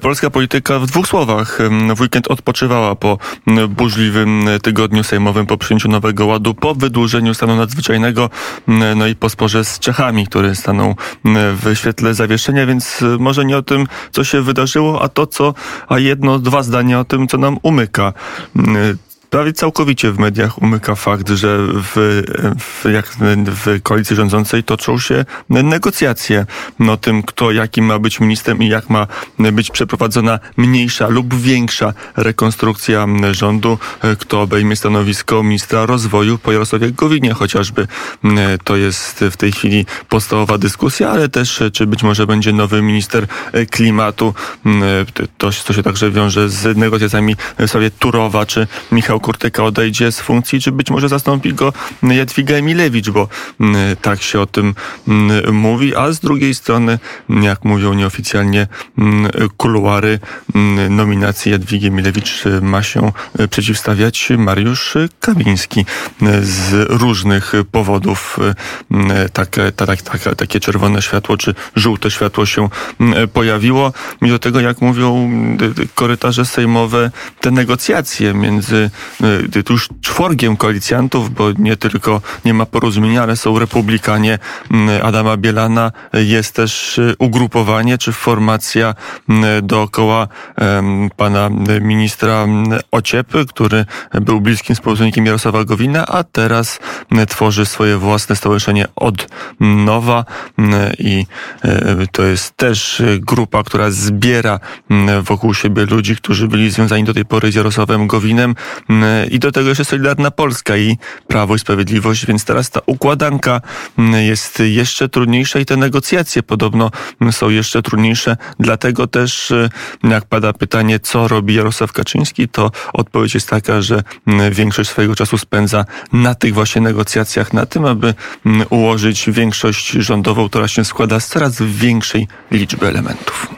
Polska polityka w dwóch słowach. W weekend odpoczywała po burzliwym tygodniu sejmowym, po przyjęciu nowego ładu, po wydłużeniu stanu nadzwyczajnego, no i po sporze z Czechami, który stanął w świetle zawieszenia, więc może nie o tym, co się wydarzyło, a to, co, a jedno, dwa zdania o tym, co nam umyka prawie całkowicie w mediach umyka fakt, że w, w, jak w koalicji rządzącej toczą się negocjacje o tym, kto jakim ma być ministrem i jak ma być przeprowadzona mniejsza lub większa rekonstrukcja rządu, kto obejmie stanowisko ministra rozwoju po Jarosławie Gowinie chociażby. To jest w tej chwili podstawowa dyskusja, ale też czy być może będzie nowy minister klimatu. To, to się także wiąże z negocjacjami w sprawie Turowa czy Michał Kurtyka odejdzie z funkcji, czy być może zastąpi go Jadwiga Emilewicz, bo mm, tak się o tym mm, mówi, a z drugiej strony, jak mówią nieoficjalnie mm, kuluary, nominacji Jadwigi Emilewicz ma się przeciwstawiać Mariusz Kamiński z różnych powodów. Takie, tak, tak, takie czerwone światło czy żółte światło się pojawiło. Mimo tego, jak mówią korytarze sejmowe, te negocjacje między już czworgiem koalicjantów, bo nie tylko nie ma porozumienia, ale są republikanie. Mm, Adama Bielana, jest też y, ugrupowanie czy formacja mm, dookoła pana ministra mm, Ociepy, który był bliskim współpracownikiem Jarosława Gowina, a teraz tworzy swoje własne stowarzyszenie od nowa. I to jest też grupa, która zbiera wokół siebie ludzi, którzy byli związani do tej pory z Jarosławem Gowinem i do tego jeszcze Solidarna Polska i Prawo i Sprawiedliwość, więc teraz ta układanka mm, jest jeszcze trudniejsza i te negocjacje podobno są jeszcze trudniejsze. Dlatego też, y, jak pada pytanie, co robi Jarosław Kaczyński, to odpowiedź jest taka, że mm, większość swojego czasu spędza na tych właśnie negocjacjach, na tym, aby mm, ułożyć większość rządową, która się składa z coraz większej liczby elementów.